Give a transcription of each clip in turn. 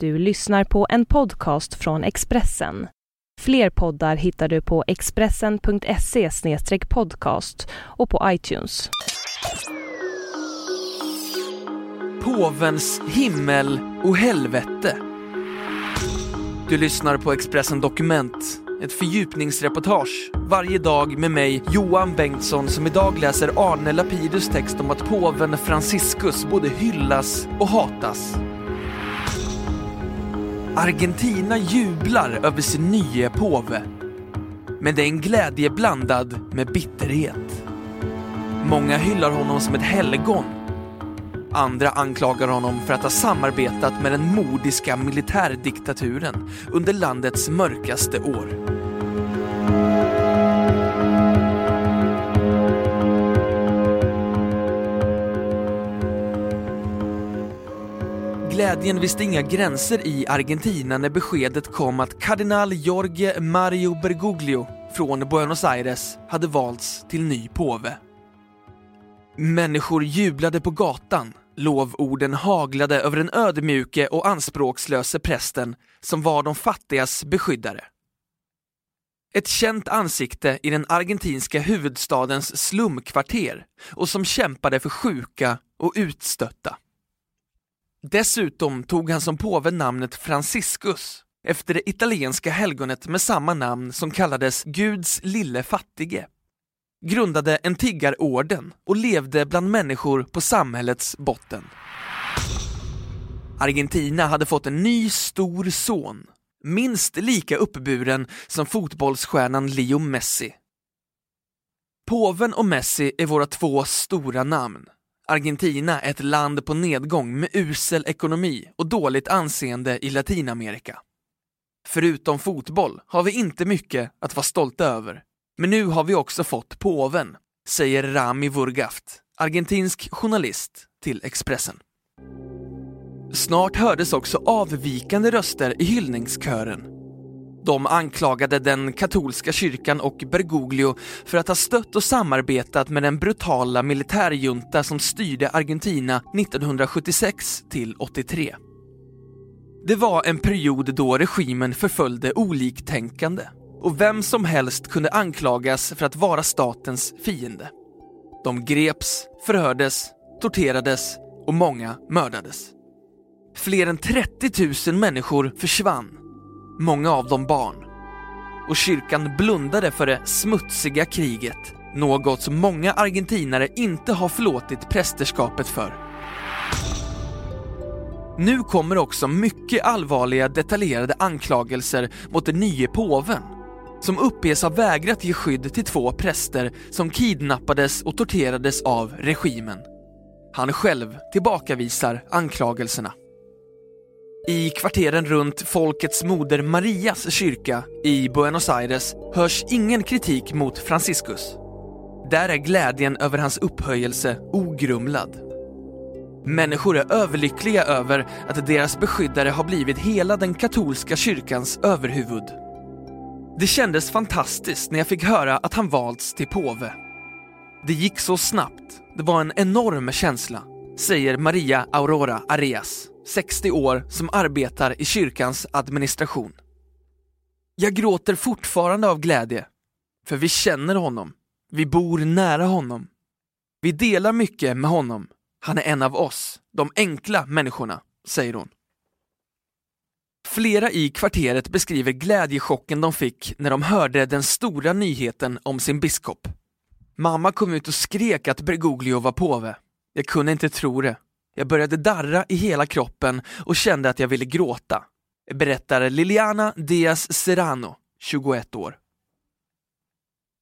Du lyssnar på en podcast från Expressen. Fler poddar hittar du på expressen.se podcast och på iTunes. Påvens himmel och helvete. Du lyssnar på Expressen Dokument, ett fördjupningsreportage varje dag med mig, Johan Bengtsson, som idag läser Arne Lapidus text om att påven Franciscus både hyllas och hatas. Argentina jublar över sin nye påve. Men det är en glädje blandad med bitterhet. Många hyllar honom som ett helgon. Andra anklagar honom för att ha samarbetat med den mordiska militärdiktaturen under landets mörkaste år. Glädjen visste inga gränser i Argentina när beskedet kom att kardinal Jorge Mario Bergoglio från Buenos Aires hade valts till ny påve. Människor jublade på gatan, lovorden haglade över den ödmjuke och anspråkslöse prästen som var de fattigas beskyddare. Ett känt ansikte i den argentinska huvudstadens slumkvarter och som kämpade för sjuka och utstötta. Dessutom tog han som påve namnet Franciscus efter det italienska helgonet med samma namn som kallades Guds lille fattige. Grundade en tiggarorden och levde bland människor på samhällets botten. Argentina hade fått en ny stor son, minst lika uppburen som fotbollsstjärnan Leo Messi. Påven och Messi är våra två stora namn. Argentina är ett land på nedgång med usel ekonomi och dåligt anseende i Latinamerika. Förutom fotboll har vi inte mycket att vara stolta över. Men nu har vi också fått påven, säger Rami Wurgaft, argentinsk journalist till Expressen. Snart hördes också avvikande röster i hyllningskören de anklagade den katolska kyrkan och Bergoglio för att ha stött och samarbetat med den brutala militärjunta som styrde Argentina 1976 till 83. Det var en period då regimen förföljde oliktänkande och vem som helst kunde anklagas för att vara statens fiende. De greps, förhördes, torterades och många mördades. Fler än 30 000 människor försvann många av dem barn. Och kyrkan blundade för det smutsiga kriget, något som många argentinare inte har förlåtit prästerskapet för. Nu kommer också mycket allvarliga detaljerade anklagelser mot den nye påven, som uppges ha vägrat ge skydd till två präster som kidnappades och torterades av regimen. Han själv tillbakavisar anklagelserna. I kvarteren runt Folkets moder Marias kyrka i Buenos Aires hörs ingen kritik mot Franciscus. Där är glädjen över hans upphöjelse ogrumlad. Människor är överlyckliga över att deras beskyddare har blivit hela den katolska kyrkans överhuvud. Det kändes fantastiskt när jag fick höra att han valts till påve. Det gick så snabbt, det var en enorm känsla, säger Maria Aurora Arias. 60 år, som arbetar i kyrkans administration. Jag gråter fortfarande av glädje, för vi känner honom. Vi bor nära honom. Vi delar mycket med honom. Han är en av oss, de enkla människorna, säger hon. Flera i kvarteret beskriver glädjechocken de fick när de hörde den stora nyheten om sin biskop. Mamma kom ut och skrek att Bergoglio var påve. Jag kunde inte tro det. Jag började darra i hela kroppen och kände att jag ville gråta, berättar Liliana Diaz Serrano, 21 år.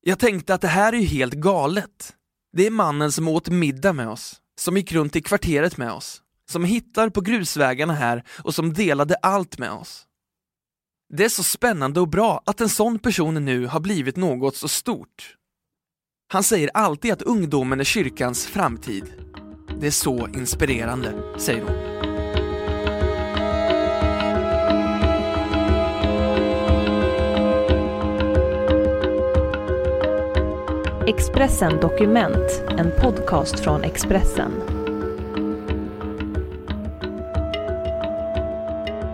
Jag tänkte att det här är ju helt galet. Det är mannen som åt middag med oss, som gick runt i kvarteret med oss, som hittar på grusvägarna här och som delade allt med oss. Det är så spännande och bra att en sån person nu har blivit något så stort. Han säger alltid att ungdomen är kyrkans framtid det är så inspirerande, säger hon. Expressen Dokument, en podcast från Expressen.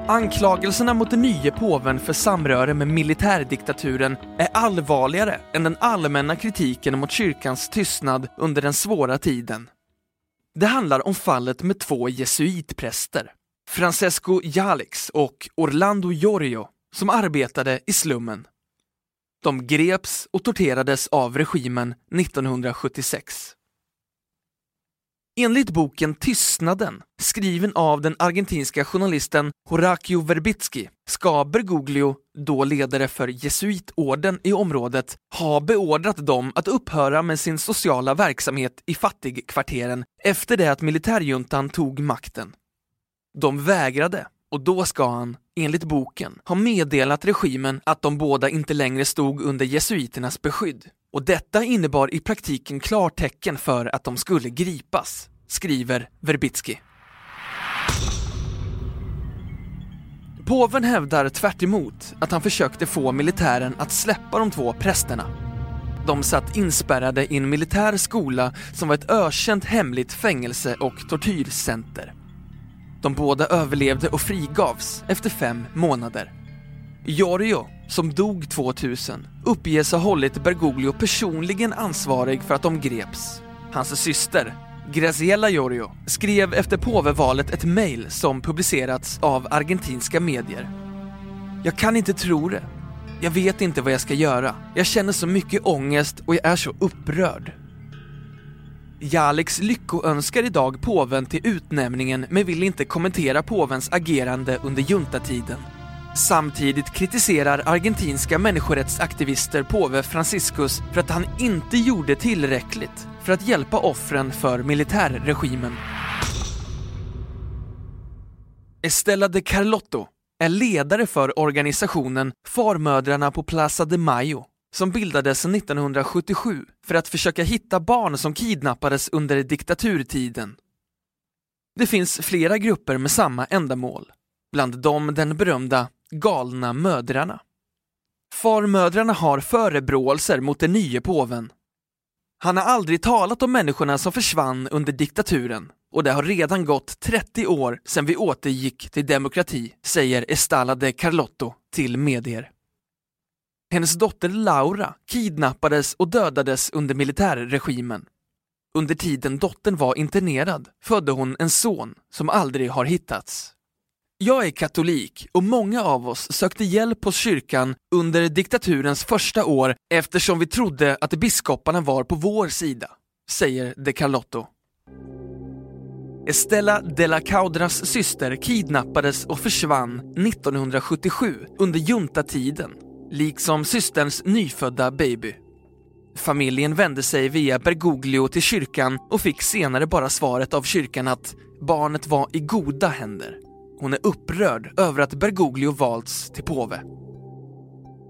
Anklagelserna mot den nye påven för samröre med militärdiktaturen är allvarligare än den allmänna kritiken mot kyrkans tystnad under den svåra tiden. Det handlar om fallet med två jesuitpräster, Francesco Jalix och Orlando Giorgio, som arbetade i slummen. De greps och torterades av regimen 1976. Enligt boken Tystnaden, skriven av den argentinska journalisten Horacio Verbitsky, ska Bergoglio, då ledare för jesuitorden i området, ha beordrat dem att upphöra med sin sociala verksamhet i fattigkvarteren efter det att militärjuntan tog makten. De vägrade och då ska han, enligt boken, ha meddelat regimen att de båda inte längre stod under jesuiternas beskydd. Och detta innebar i praktiken klartecken för att de skulle gripas, skriver Verbitsky. Påven hävdar tvärt att han försökte få militären att släppa de två prästerna. De satt inspärrade i en militär skola som var ett ökänt hemligt fängelse och tortyrcenter. De båda överlevde och frigavs efter fem månader. Jorio, som dog 2000, uppges ha hållit Bergoglio personligen ansvarig för att de greps. Hans syster, Graziella Jorio, skrev efter påvevalet ett mejl som publicerats av argentinska medier. Jag kan inte tro det. Jag vet inte vad jag ska göra. Jag känner så mycket ångest och jag är så upprörd. Jalix lyckoönskar idag påven till utnämningen men vill inte kommentera påvens agerande under juntatiden. Samtidigt kritiserar argentinska människorättsaktivister påve Franciscus för att han inte gjorde tillräckligt för att hjälpa offren för militärregimen. Estela de Carlotto är ledare för organisationen Farmödrarna på Plaza de Mayo som bildades 1977 för att försöka hitta barn som kidnappades under diktaturtiden. Det finns flera grupper med samma ändamål, bland dem den berömda galna mödrarna. Farmödrarna har förebråelser mot den nye påven. Han har aldrig talat om människorna som försvann under diktaturen och det har redan gått 30 år sedan vi återgick till demokrati, säger Estala de Carlotto till medier. Hennes dotter Laura kidnappades och dödades under militärregimen. Under tiden dottern var internerad födde hon en son som aldrig har hittats. Jag är katolik och många av oss sökte hjälp hos kyrkan under diktaturens första år eftersom vi trodde att biskoparna var på vår sida, säger De Carlotto. Estella de la Caudras syster kidnappades och försvann 1977 under juntatiden liksom systerns nyfödda baby. Familjen vände sig via Bergoglio till kyrkan och fick senare bara svaret av kyrkan att barnet var i goda händer. Hon är upprörd över att Bergoglio valts till påve.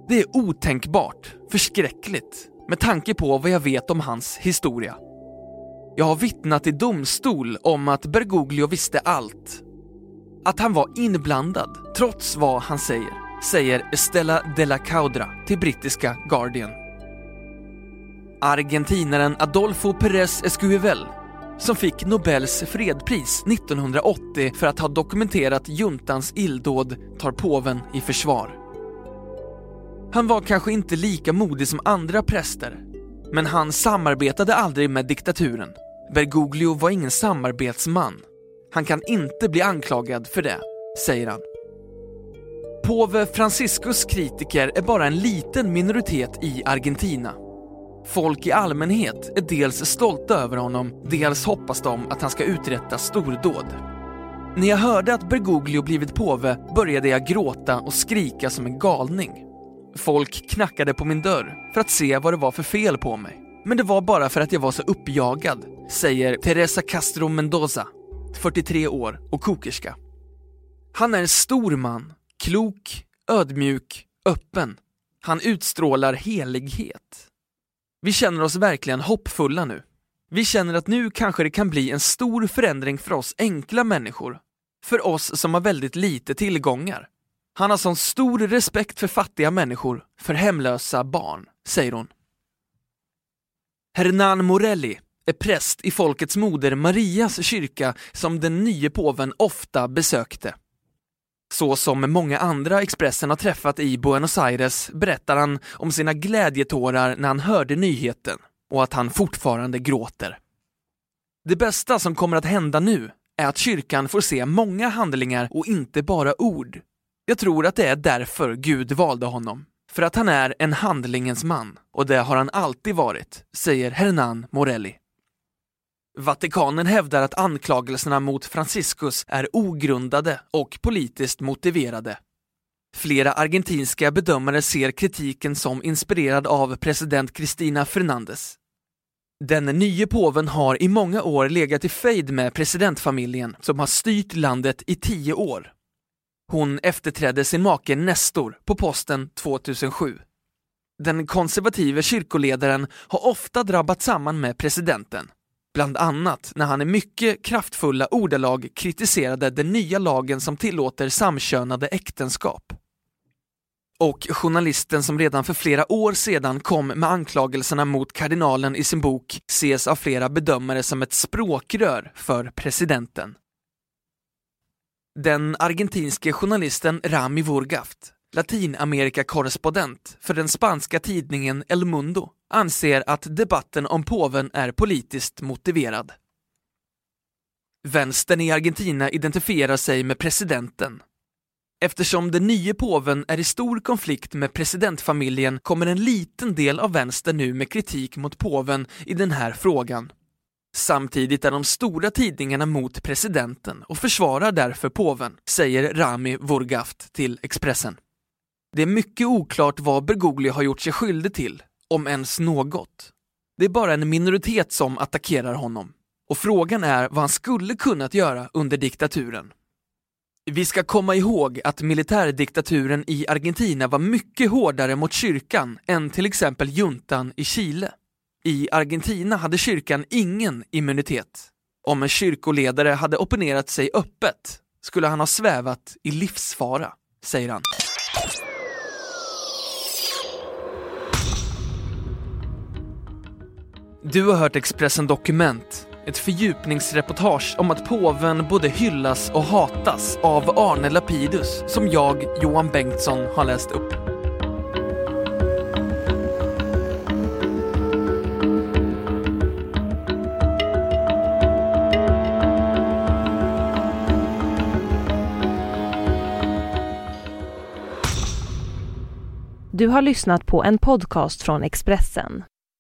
Det är otänkbart, förskräckligt, med tanke på vad jag vet om hans historia. Jag har vittnat i domstol om att Bergoglio visste allt. Att han var inblandad, trots vad han säger säger Estella de la Caudra till brittiska Guardian. Argentinaren Adolfo Pérez Esquivel, som fick Nobels fredspris 1980 för att ha dokumenterat juntans illdåd, tar påven i försvar. Han var kanske inte lika modig som andra präster, men han samarbetade aldrig med diktaturen. Bergoglio var ingen samarbetsman. Han kan inte bli anklagad för det, säger han. Påve Franciscus kritiker är bara en liten minoritet i Argentina. Folk i allmänhet är dels stolta över honom, dels hoppas de att han ska uträtta stordåd. När jag hörde att Bergoglio blivit påve började jag gråta och skrika som en galning. Folk knackade på min dörr för att se vad det var för fel på mig. Men det var bara för att jag var så uppjagad, säger Teresa Castro Mendoza, 43 år och kokerska. Han är en stor man Klok, ödmjuk, öppen. Han utstrålar helighet. Vi känner oss verkligen hoppfulla nu. Vi känner att nu kanske det kan bli en stor förändring för oss enkla människor. För oss som har väldigt lite tillgångar. Han har sån stor respekt för fattiga människor, för hemlösa barn, säger hon. Hernan Morelli är präst i Folkets moder Marias kyrka som den nye påven ofta besökte. Så som många andra Expressen har träffat i Buenos Aires berättar han om sina glädjetårar när han hörde nyheten och att han fortfarande gråter. Det bästa som kommer att hända nu är att kyrkan får se många handlingar och inte bara ord. Jag tror att det är därför Gud valde honom. För att han är en handlingens man, och det har han alltid varit, säger Hernan Morelli. Vatikanen hävdar att anklagelserna mot Franciscus är ogrundade och politiskt motiverade. Flera argentinska bedömare ser kritiken som inspirerad av president Cristina Fernandez. Den nye påven har i många år legat i fejd med presidentfamiljen som har styrt landet i tio år. Hon efterträdde sin make Nestor på posten 2007. Den konservative kyrkoledaren har ofta drabbat samman med presidenten Bland annat när han i mycket kraftfulla ordalag kritiserade den nya lagen som tillåter samkönade äktenskap. Och journalisten som redan för flera år sedan kom med anklagelserna mot kardinalen i sin bok ses av flera bedömare som ett språkrör för presidenten. Den argentinske journalisten Rami Wurgaft Latinamerikakorrespondent för den spanska tidningen El Mundo, anser att debatten om påven är politiskt motiverad. Vänstern i Argentina identifierar sig med presidenten. Eftersom den nye påven är i stor konflikt med presidentfamiljen kommer en liten del av vänstern nu med kritik mot påven i den här frågan. Samtidigt är de stora tidningarna mot presidenten och försvarar därför påven, säger Rami Vurgaft till Expressen. Det är mycket oklart vad Bergoglio har gjort sig skyldig till, om ens något. Det är bara en minoritet som attackerar honom. Och frågan är vad han skulle kunnat göra under diktaturen. Vi ska komma ihåg att militärdiktaturen i Argentina var mycket hårdare mot kyrkan än till exempel juntan i Chile. I Argentina hade kyrkan ingen immunitet. Om en kyrkoledare hade opponerat sig öppet skulle han ha svävat i livsfara, säger han. Du har hört Expressen Dokument, ett fördjupningsreportage om att påven både hyllas och hatas av Arne Lapidus som jag, Johan Bengtsson, har läst upp. Du har lyssnat på en podcast från Expressen.